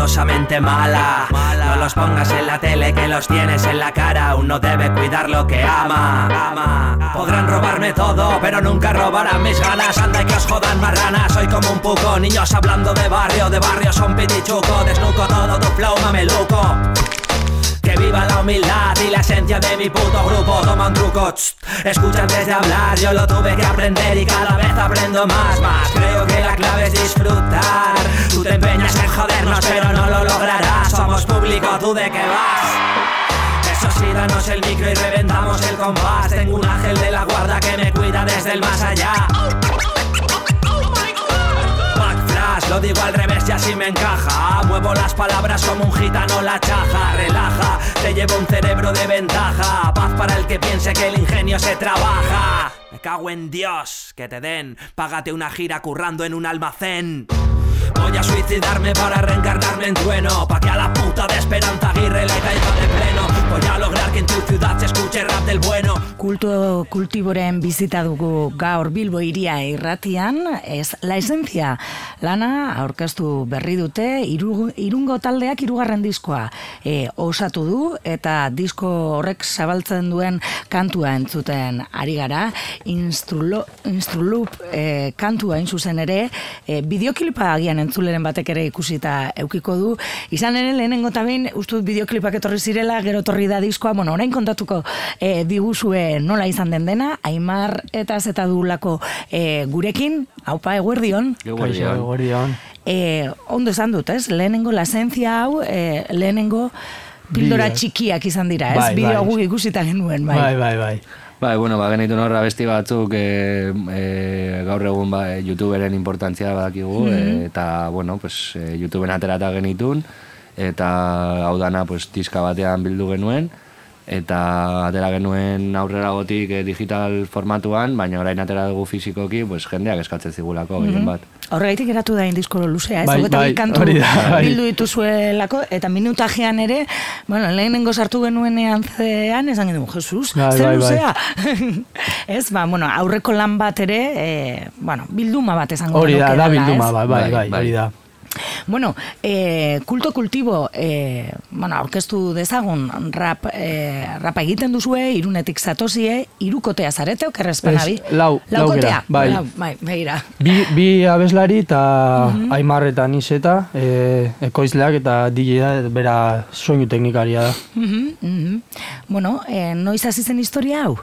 poderosamente mala. No los pongas en la tele que los tienes en la cara. Uno debe cuidar lo que ama. ama. Podrán robarme todo, pero nunca robarán mis ganas. Anda y que os jodan marranas. Soy como un puco, niños hablando de barrio, de barrio son pitichuco. Desnuco todo tu flow, mameluco. Que viva la humildad y la esencia de mi puto grupo. Toma un truco, tss, escucha antes de hablar. Yo lo tuve que aprender y cada vez aprendo más, más. Creo que la clave es disfrutar. Tú te empeñas en jodernos pero no lo lograrás. Somos público, ¿tú de qué vas? Eso sí, danos el micro y reventamos el compás. Tengo un ángel de la guarda que me cuida desde el más allá Lo digo al revés y así me encaja. Muevo las palabras como un gitano la chaja. Relaja, te llevo un cerebro de ventaja. Paz para el que piense que el ingenio se trabaja. Me cago en Dios, que te den. Págate una gira currando en un almacén. Voy a suicidarme para reencarnarme en trueno. Pa' que a la puta de Esperanza Aguirre le caiga de pleno Voy a lograr que en tu ciudad se escuche rap del bueno. Kulto kultiboren bizita dugu gaur Bilbo iria irratian, ez la esencia. Lana aurkeztu berri dute iru, irungo taldeak irugarren diskoa e, osatu du eta disko horrek zabaltzen duen kantua entzuten ari gara. Instrulup e, kantua hain zuzen ere e, bideoklipa agian entzuleren batek ere ikusita eukiko du. Izan ere lehenengo eta behin ustut bideoklipak etorri zirela gero etorri da diskoa bueno orain kontatuko e, diguzue nola izan den dena Aimar eta zeta dulako e, gurekin haupa eguerdion Kaixo, eguerdion. e, ondo esan dut, ez? Lehenengo la esencia hau, e, lehenengo pildora txikiak izan dira, ez? Bai, Bideo bai. guk ikusita genuen, bai. Bai, bai, bai. Bai, bueno, ba, genitu norra besti batzuk e, e, gaur egun ba, e, YouTuberen importantzia badakigu, e, eta, bueno, pues, e, YouTuberen aterata genitun, eta hau dana, pues, diska batean bildu genuen, eta atera genuen aurrera gotik e, digital formatuan, baina orain atera dugu fizikoki, pues, jendeak eskatzen zigulako, gehien bat. Horregaitik geratu da indisko luzea, ez? Bai, bai, kantu da, bai. bildu dituzuelako, eta minutajean ere, bueno, lehenengo sartu genuenean zean, esan genuen, Jesus, Bai, zer bai, bai. luzea? ez, ba, bueno, aurreko lan bat ere, e, bueno, bilduma bat esango Hori da, da bilduma, ez? bai, bai, Bai, bai, bai. hori da. Bueno, eh, kulto kultibo, eh, bueno, aurkeztu dezagun rap, eh, rapa egiten duzue, irunetik zatozie, irukotea zarete, okerrezpana bi? Ez, lau, Laukotea, laukera, bai. Lau, bai, begira. Bi, bi abeslari eta Aimar eta Niseta, e, ekoizleak eta DJ bera soinu teknikaria da. Mhm, mhm. Bueno, eh, noiz hasi zen historia hau?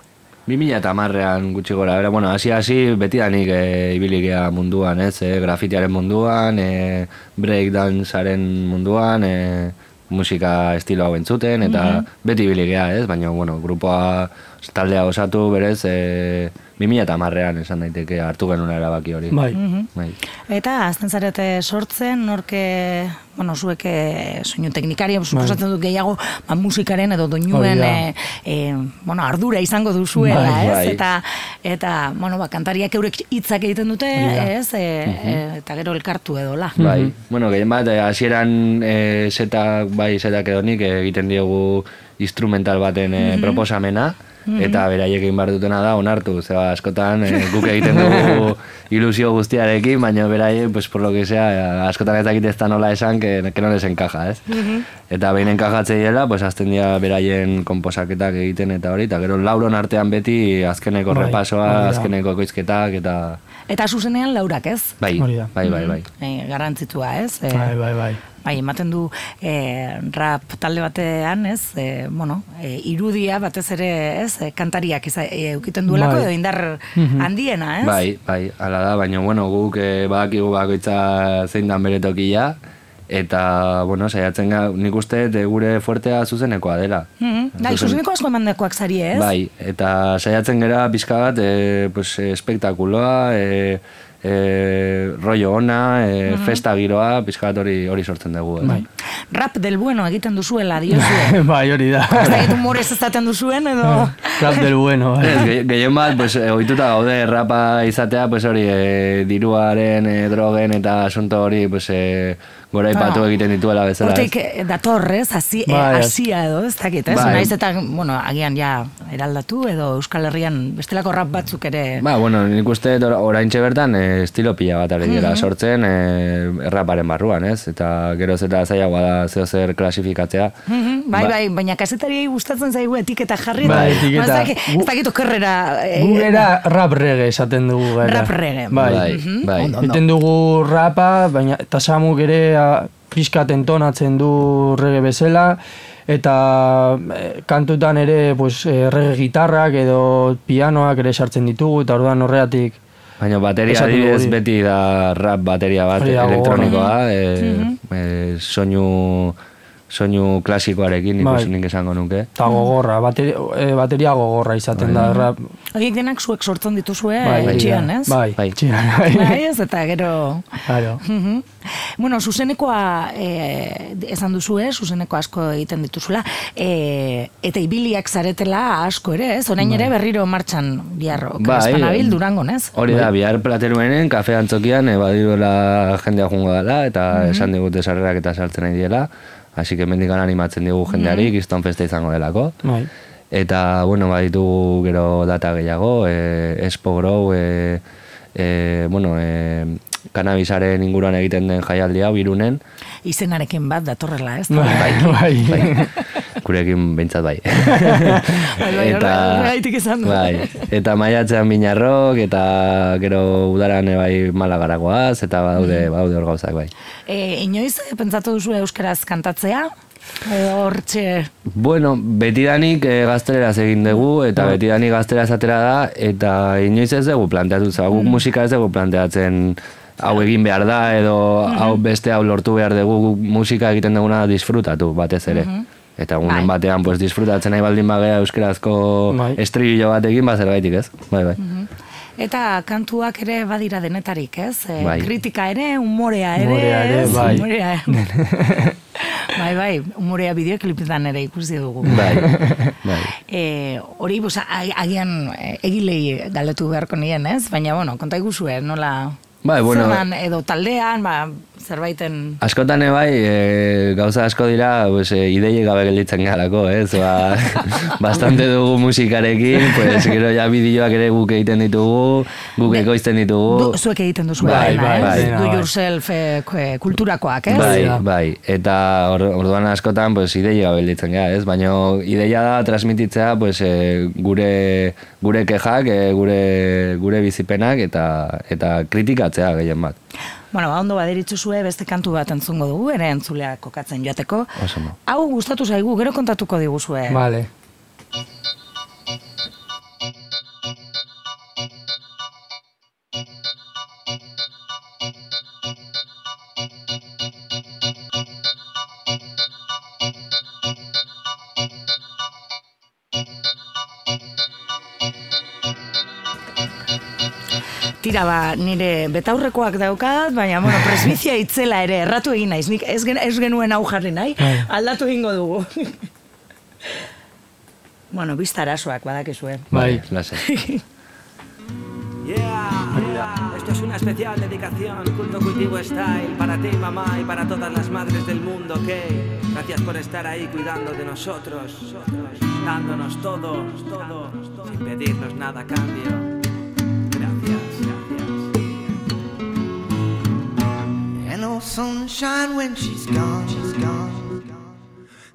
2000 eta marrean gutxi gora, bera, bueno, hasi hasi beti danik e, ibilikea munduan, ez, e, grafitiaren munduan, e, breakdancearen munduan, e, musika estilo hau entzuten, eta beti ibilikea, ez, baina, bueno, grupoa, taldea osatu berez, e, 2000 eta marrean esan daiteke hartu genuen erabaki hori. Bai. Bai. Eta azten zarete sortzen, norke, bueno, zueke soinu teknikaria, suposatzen dut gehiago, ba, musikaren edo doinuen, e, e, bueno, ardura izango duzuela, Bai, ez? bai. Eta, eta, bueno, ba, kantariak eurek hitzak egiten dute, Hori da. ez? E, e, eta gero elkartu edola. Bai, bueno, gehien bat, eh, hasieran e, setak, bai, setak edo nik egiten diogu instrumental baten e, proposamena, eta beraiek egin behar dutena da onartu, zeba askotan e, guk egiten dugu ilusio guztiarekin, baina beraiek, pues, por lo que sea, eh, askotan ez dakit ez da nola esan, que, que no les encaja, ez? Eta behin enkajatzei dela, pues, azten dira beraien komposaketak egiten eta hori, eta gero lauron artean beti azkeneko Bai, repasoa, azkeneko ekoizketak, eta... Eta zuzenean laurak, ez? Bai, Hori da. bai, bai, bai. E, garrantzitsua, ez? E, Bai, bai, bai. Bai, ematen du e, rap talde batean, ez? E, bueno, e, irudia batez ere, ez? E, kantariak iza, e, eukiten duelako Bai. edo indar handiena, ez? Bai, bai, ala da, baina, bueno, guk eh, badakigu bakoitza zein dan bere tokia, eta, bueno, saiatzen ga, nik uste gure fuertea zuzenekoa dela. Mhm. Bai, Zuzen- zuzeneko asko emandakoak zari, ez? Bai, eta saiatzen gera pizka bat, e, pues, eh, espektakuloa, e, e, rollo ona, e, festa giroa, pizka bat hori, hori sortzen dugu. Eh? Bai. Rap del bueno egiten duzuela, diozue. bai, hori da. Ez dakit humorez ezaten duzuen, edo... Rap del bueno, bai. Ez, ge- gehien bat, pues, eh, ohituta gaude rapa izatea, pues hori, e, diruaren, e, drogen eta asunto hori, pues, e, goraipatu Bueno, egiten dituela bezala. ez? Hortik dator, ez, hasi, eh, Bai, hasia edo, ez dakit, ez? Bai. Naiz eta, bueno, agian ja eraldatu edo Euskal Herrian bestelako rap batzuk ere... Ba, bueno, nik uste dut or- oraintxe bertan e, estilo pila bat ari dira sortzen e, erraparen barruan, ez? Eta geroz eta zailagoa da zeo zer klasifikatzea. Mhm, Bai, Ba- bai, baina kasetariei gustatzen zaigu etiketa jarri. Bai, eta- etiketa. ba, Ez dakit, okerrera... era rap reggae esaten dugu gara. Rap reggae. Bai. Bai, bai. Ondo, ondo. Dugu rapa, baina eta samuk ere a, pixkat entonatzen du reggae bezala, eta eh, kantutan ere pues, eh, reggae gitarrak edo pianoak ere sartzen ditugu, eta orduan horregatik Baina bateria adibidez beti da rap bateria bat elektronikoa, e, e, soinu, soinu klasikoarekin Bai. ikusi nik esango nuke. eta gogorra, bateri, eh, bateria gogorra izaten da rap. Horiek denak zuek sortzen dituzue Bai, bai, etxean, ez? Bai, Bai. etxean, bai. Bai, ez, eta gero... Claro. Bueno, zuzenekoa eh, esan duzu, eh? zuzeneko asko egiten dituzula, eh, eta ibiliak zaretela asko ere, ez? Orain ere berriro martxan bihar Bai, Espanabil eh, Durangon, ez? Hori da, bihar plateruenen, kafe antzokian, e, badiruela jendea jungo dela, eta esan digute sarrerak eta sartzen nahi diela, así que mendikan animatzen digu jendeari, kiston festa izango delako. Bai. Eta, bueno, baditugu gero data gehiago, e, Expo Grow, e, e, bueno, e, kanabisaren inguruan egiten den jaialdi hau irunen, Izenarekin bat datorrela, ez? Bai, bai. gurekin behintzat bai. Bai, bai, horregaitik esan bai, eta maiatzean binarrok, eta gero udaran bai malagaragoaz, eta badaude, badaude hor gauzak bai. E, inoiz, eh, pentsatu duzu euskaraz kantatzea? Hortxe... Bueno, betidanik e, gazteleraz egin dugu, eta betidanik gazteleraz atera da, eta inoiz ez dugu planteatu, zaba, guk musika ez dugu planteatzen hau egin behar da, edo hau beste hau lortu behar dugu, guk musika egiten duguna disfrutatu, batez ere. Eta egunen Bai. batean pues, disfrutatzen nahi baldin bagea euskerazko Bai. estribillo batekin, ba zerbaitik ez? Bai, bai. Eta kantuak ere badira denetarik, ez? E, Bai. Kritika ere, umorea ere, Umorea ere, ez? bai. Umorea bai, bai, umorea bideoklipetan ere ikusi dugu. Bai, bai. E, hori, bus, ag- agian e, egilei galdetu beharko nien, ez? Baina, bueno, konta iguzue, nola... Bai, bueno. Zerdan, edo taldean, ba, zerbaiten... Askotan bai, e, gauza asko dira, pues, e, idei gabe gelditzen galako, ez? Ba, bastante dugu musikarekin, pues, gero ja bideoak ere guk egiten ditugu, guk ekoizten ditugu. Du, zuek egiten duzu Bai, bai, ez? bai, Do bai. yourself e, kulturakoak, ez? Bai, bai, eta or, orduan askotan pues, ideia gabe gelditzen gara, ez? Baina ideia da transmititzea pues, e, gure, gure kejak, e, gure, gure bizipenak eta, eta kritikatzea gehien bat. Bueno, ba, ondo baderitzu zue beste kantu bat entzungo dugu, ere entzuleak kokatzen joateko. Hau gustatu zaigu, gero kontatuko diguzue. Vale. Tira ba, nire betaurrekoak daukat, baina, bueno, presbizia itzela ere, erratu egin naiz, nik ez, gen, ez genuen hau jarri nahi, aldatu egingo dugu. bueno, bizta arazoak badakizue. Bai. Lasai. Yeah, esto es una especial dedicación, culto cultivo style, para ti mamá y para todas las madres del mundo, ¿ok? Gracias por estar ahí cuidando de nosotros, dándonos todo, todo, sin pedirnos nada a cambio. Sunshine when she's gone.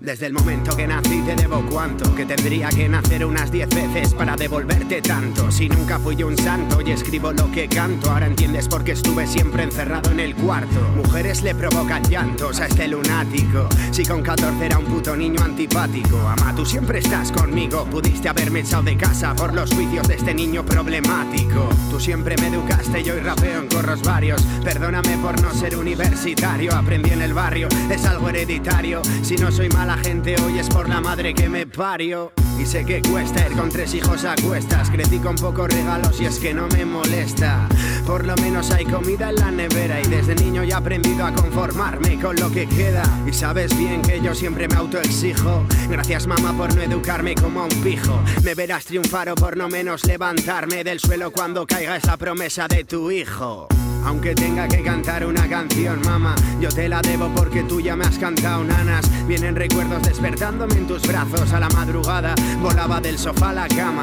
Desde el momento que nací te debo cuánto Que tendría que nacer unas diez veces para devolverte tanto. Si nunca fui yo un santo y escribo lo que canto Ahora entiendes por qué estuve siempre encerrado en el cuarto. Mujeres le provocan llantos a este lunático. Si con 14 era un puto niño antipático Ama, tú siempre estás conmigo. Pudiste haberme echado de casa por los juicios de este niño problemático. Tú siempre me educaste y hoy rapeo en corros varios. Perdóname por no ser universitario Aprendí en el barrio, es algo hereditario. Si no soy mala gente hoy es por la madre que me parió. Y sé que cuesta ir con tres hijos a cuestas. Crecí con pocos regalos y es que no me molesta. Por lo menos hay comida en la nevera Y desde niño ya he aprendido a conformarme con lo que queda. Y sabes bien que yo siempre me autoexijo. Gracias mamá por no educarme como a un pijo. Me verás triunfar o por no menos levantarme del suelo cuando caiga esa promesa de tu hijo Aunque tenga que cantar una canción, mamá, yo te la debo porque tú ya me has cantado nanas. Vienen recuerdos despertándome en tus brazos a la madrugada, volaba del sofá a la cama.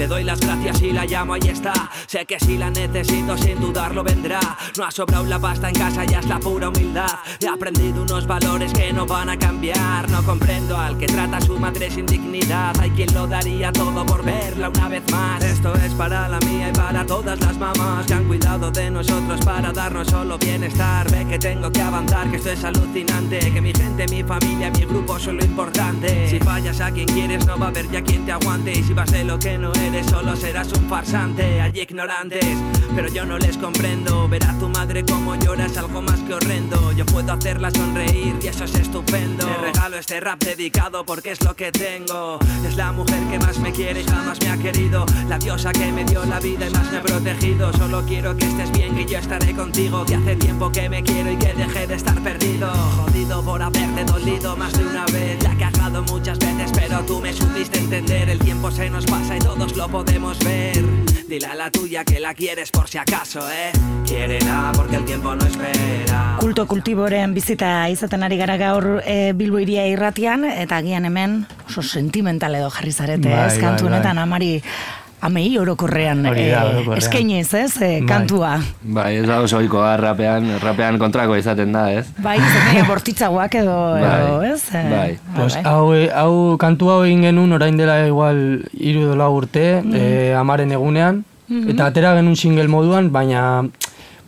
Le doy las gracias y la llamo, ahí está. Sé que si la necesito, sin dudarlo vendrá. No ha sobrado la pasta en casa, ya es la pura humildad. He aprendido unos valores que no van a cambiar. No comprendo al que trata a su madre sin dignidad. Hay quien lo daría todo por verla una vez más. Esto es para la mía y para todas las mamás que han cuidado de nosotros para darnos solo bienestar. Ve que tengo que avanzar, que esto es alucinante. Que mi gente, mi familia, mi grupo son lo importante. Si fallas a quien quieres, no va a haber ya quien te aguante. Y si vas de lo que no solo serás un farsante. Hay ignorantes, pero yo no les comprendo. Ver a tu madre como llora es algo más que horrendo. Yo puedo hacerla sonreír y eso es estupendo. Le regalo este rap dedicado porque es lo que tengo. Es la mujer que más me quiere y jamás me ha querido. La diosa que me dio la vida y más me ha protegido. Solo quiero que estés bien, que yo estaré contigo. Que hace tiempo que me quiero y que dejé de estar perdido. Jodido por haberte dolido más de una vez. Que he cagado muchas veces, pero tú me supiste entender. El tiempo se nos pasa y todos lo podemos ver. Dile a la tuya que la quieres por si acaso, eh. Quiérela porque el tiempo no espera. Kulto kultiboren bizita izaten ari gara gaur e, Bilbo iria irratian, eta agian hemen oso sentimental edo jarri zarete, Bai, ez? Kantu bai, bai. honetan amari amei orokorrean da, eh, eskainiz, ez? E, Bai. kantua. Bai, ez da oso ohikoa rapean, rapean kontrako izaten da, ez? Bai, zenei bortitzagoak edo, edo, Bai, ez? Eh, bai. Pues bai. hau, hau kantu hau egin genuen orain dela igual hiru edo lau urte, eh, amaren egunean, eta atera genuen single moduan, baina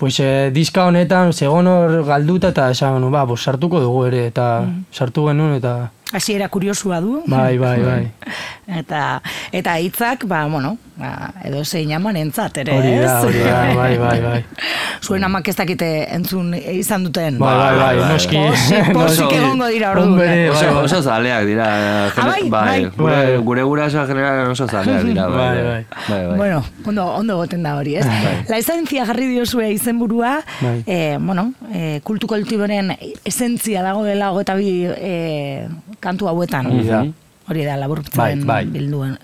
pues, eh, diska honetan segon hor galduta eta esan genuen, ba, pues, sartuko dugu ere, eta sartu genuen, eta Hasiera kuriosua du. bai, bai, bai. Eta eta hitzak, ba, bueno, ba, edo zein entzat ere, Hori ez? da, hori da, bai, bai, bai. Zuen amak ez dakite entzun izan duten. Bai, bai, bai, bai, noski. Pozik, pozik noski. egongo dira Oso, bai, bai. oso zaleak dira. Ah, bai, bai. Gure, Bai. gure gurasoak general oso zaleak dira. Bai, Bai, bai. bai, bai. Bueno, ondo, ondo goten da hori, ez? La esentzia jarri diozue izenburua, Bai. eh, bueno, eh, kultu kultiboren esentzia dago dela hogeta bi eh, kantu hauetan. Hori da. Hori da, laburbiltzen Bai, bai. bilduen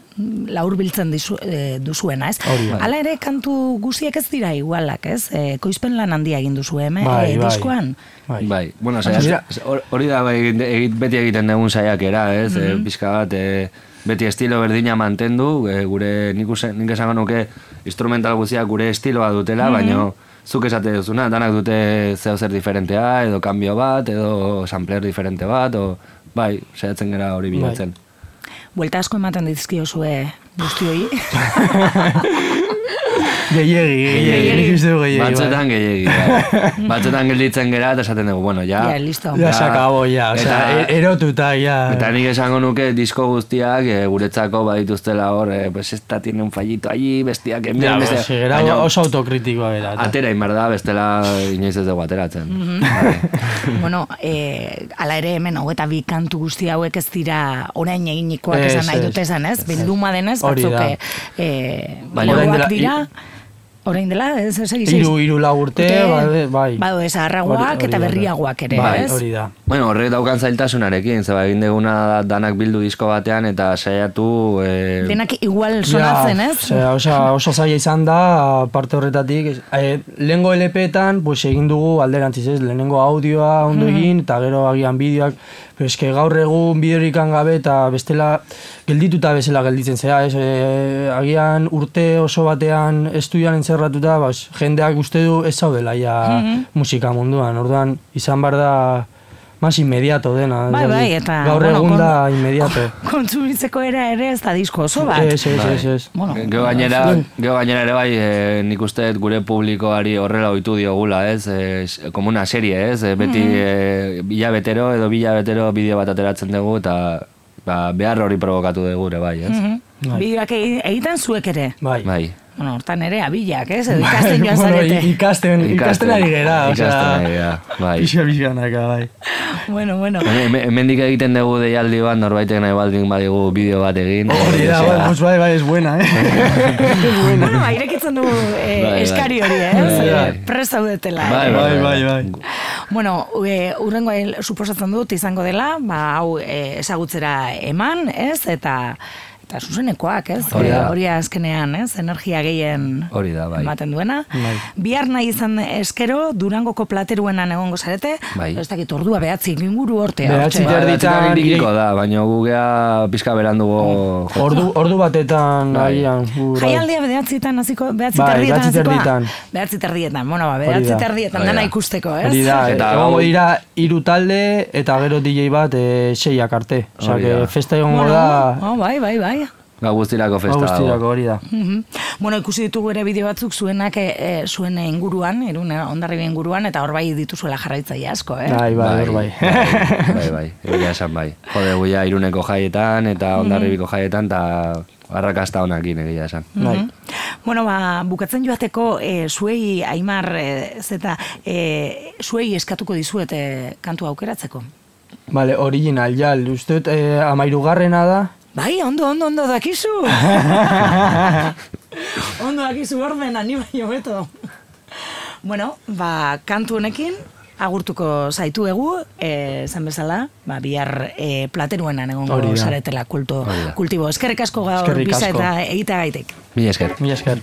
laburbiltzen dizu, eh, duzuena, ez? Hala ere kantu guziek ez dira igualak, ez? Eh, koizpen lan handia egin duzu hemen Bai, bai. diskoan. Bai. Bai, bueno, saia, hor- hori da bai, egit- beti egiten dugun saiakera, ez? Mm Mhm. pixka bat, e, beti estilo berdina mantendu, e, gure nik, nik esango nuke instrumental guztiak gure estiloa dutela, Mhm. baina zuk esate duzuna, danak dute zeo zer diferentea, edo kambio bat, edo sampler diferente bat, o, bai, saiatzen gara hori bilatzen. Buelta asko ematen dizkiozue guztioi. Gehiegi, gehiegi, nik uste gehiegi. bai. Batzuetan gehiegi, bai. Batzuetan gelditzen gera eta esaten dugu, bueno, ja, ja, listo. Ja, se acabó, ja, o sea, e- erotuta, ja. Eta nik esango nuke disko guztiak e, guretzako badituztela hor, e, pues esta tiene un fallito allí, bestiak hemen, Ja, beste- pues, gera baina oso autokritikoa bera. atera inbar da, bestela inoiz ez dugu ateratzen. Mhm. Bai. bueno, eh, ala ere hemen hogeta bi kantu guzti hauek ez dira orain eginikoak esan nahi ez. dute esan, ez? Bilduma denez, batzuk eh, eh, Baina dira, orain dela, ez, ez, ez, Hiru, hiru lau urte, bade, bai. Bado, ez, arragoak eta berriagoak ere, Bai, ez? hori da. Bueno, horrek daukan zailtasunarekin, zeba egin deguna da danak bildu disko batean eta saiatu... E, Denak igual sonatzen, ez? Osea, oso, oso zaila izan da, parte horretatik. E, lehengo LP-etan, pues, egin dugu alderantziz ez, lehenengo audioa ondo egin, eta gero agian bideoak, pero eske gaur egun bideorik gabe eta bestela geldituta bezala gelditzen zera, ez, e, agian urte oso batean estudian entzerratuta, bas, jendeak uste du ez zaudela ja musika munduan, orduan izan bar da más inmediato dena. Bai, bai, eta... Gaur bueno, egun kon- da inmediato. Kontsumitzeko era ere ez da disko oso bat. Ez, ez, ez, ez. Bueno, Gero gainera, gero gainera ere bai, e, nik uste gure publikoari horrela ohitu diogula, ez? E, s- como una serie, ez? E, beti e, bila betero edo bila betero bideo bat ateratzen dugu eta ba, behar hori provokatu dugu ere bai, ez? Mhm. Bideoak egi- egiten zuek ere. Bai. Bai. Bueno, hortan ere abilak, ez? Edo ikasten joan bueno, zarete. i- ikasten, ikasten ari gera, Ikasten ari gera, bai. pixka pixkanaka, bai. bueno, bueno. Hemen- Hemendik egiten dugu deialdi bat, norbaitek nahi baldin badigu bideo bat egin. Hori da, bai, pues bai, bai, es buena, eh? bueno, ba, irekitzen du eh, Bai, bai. eskari hori, ez? Bai, bai. Eh. Bai, eh? bai, bai, bai. Bueno, e, urrengo suposatzen dut izango dela, ba, hau e, ezagutzera eman, ez? Eta eta zuzenekoak, ez? Hori da. Eh, Hori azkenean, ez? Energia gehien Hori da, bai. ematen duena. Bai. Bihar nahi izan eskero, Durangoko plateruenan egongo zarete, Bai. ez dakit ordua behatzi inguru hortea. Behatzi hortxe. ter- Erditan Ba, da, baina gugea pizka berandugo jo- Ordu, ordu batetan Bai. bai. Jaialdia bederatzietan hasiko, behatzi Bai, terdietan hasikoa? terdietan. Behatzi terdietan, bueno, ba, behatzi da. terdietan dana da. ikusteko, ez? Hori da, Eta egongo gau- dira hiru talde eta gero DJ bat e, seiak arte. Osea, Hori que da. festa egongo da oh, bai, bai, bai. Gau guztirako festa dago. guztirako hori da. Mhm. Bueno, ikusi ditugu ere bideo batzuk zuenak e, e, zuen inguruan, irun ondarribi inguruan, eta hor bai dituzuela jarraitzaile asko, eh? Bai, bai, hor bai. bai, bai, bai, egia esan bai. Jode, guia iruneko jaietan eta ondarribiko jaietan eta arrakasta honakin egia esan. Bai. Mhm. Bueno, ba, bukatzen joateko, e, zuei, Aimar, e, zeta, e, zuei eskatuko dizuet e, kantu aukeratzeko. Vale, original, jal. Uste eh, amairugarrena da. Bai, ondo, ondo, ondo dakizu. ondo dakizu ordena, ni baino beto. bueno, ba, kantu honekin, agurtuko zaituegu, e, zen bezala, ba, bihar e, plateruenan egongo zaretela kulto, kultibo. Eskerrik asko gaur biza eta egita gaitek. Mila esker. Mila esker.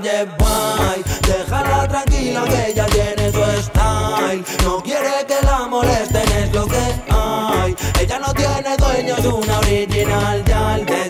Boy, déjala tranquila que ella tiene su style. No quiere que la molesten, es lo que hay. Ella no tiene dueño, es una original,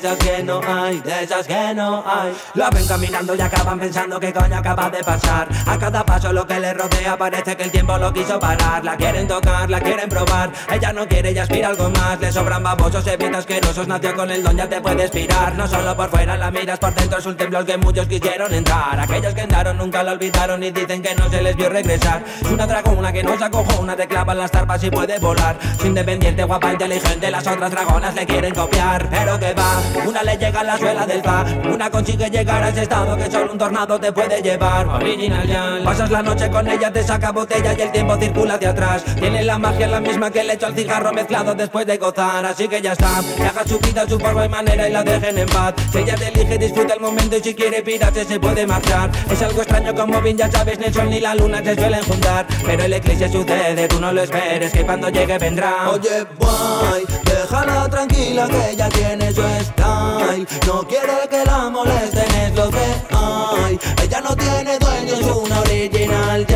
esas que no hay, de esas que no hay. La ven caminando y acaban pensando que coño acaba de pasar. A cada paso lo que le rodea parece que el tiempo lo quiso parar. La quieren tocar, la quieren probar. Ella no quiere, ella aspira algo más. Le sobran babosos, evitas asquerosos. Nació con el don, ya te puedes pirar. No solo por fuera la miras, por dentro es un templo al que muchos quisieron entrar. Aquellos que entraron nunca la olvidaron y dicen que no se les vio regresar. Es una dragona que no se acojona, te clavan las tarpas y puede volar. Es independiente, guapa, inteligente, las otras dragonas le quieren copiar. Pero que va, una le llega a la suela del fa. Una consigue llegar a ese estado que solo un tornado te puede llevar. Original ya. Pasas la noche con ella, te saca botella y el tiempo circula hacia atrás. Tiene la magia la misma que le echo al cigarro mezclado después de gozar. Así que ya está, que haga su vida, su forma y manera y la dejen en paz. Si ella te elige, disfruta el momento y si quiere pirarse se puede marchar. Es algo extraño como bien ya sabes, ni el sol ni la luna se suelen juntar. Pero el eclipse sucede, tú no lo esperes, que cuando llegue vendrá. Oye, boy, déjala tranquila que ella tiene su style. No quiere que la molesten, es lo que hay. Ella no tiene dueño, es una original,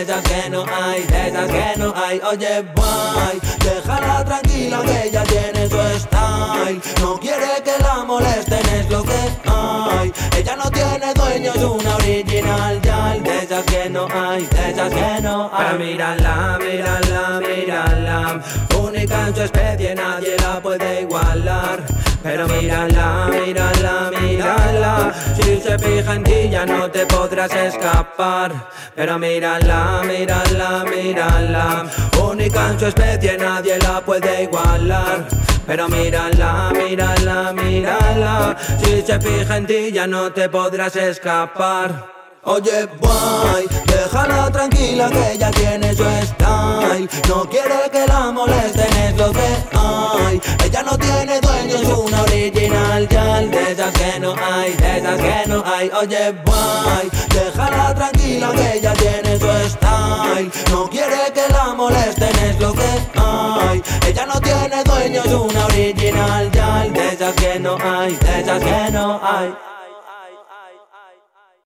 de esas que no hay, de esas que no hay. Oye, boy, déjala tranquila que ella tiene su style. No quiere que la molesten, es lo que hay. Ella no tiene dueño, es una original, ya de esas que no hay, de esas que no hay. Pero mírala, mírala, mírala Única en su especie, nadie la puede igualar Pero mírala, mírala, mírala Si se fija en ti ya no te podrás escapar Pero mírala, mírala, mírala Única en su especie, nadie la puede igualar. Pero mírala, mírala, mírala. Si se fija en ti ya no te podrás escapar Oye, boy, déjala tranquila que ella tiene su style. No quiere que la molesten, es lo que hay. Ella no tiene dueño, es una original, ya de esas que no hay, de esas que no hay. Oye, boy, déjala tranquila que ella tiene su style. No quiere que la molesten, es lo que hay. Ella no tiene dueño, es una original, ya de esas que no hay, de esas que no hay.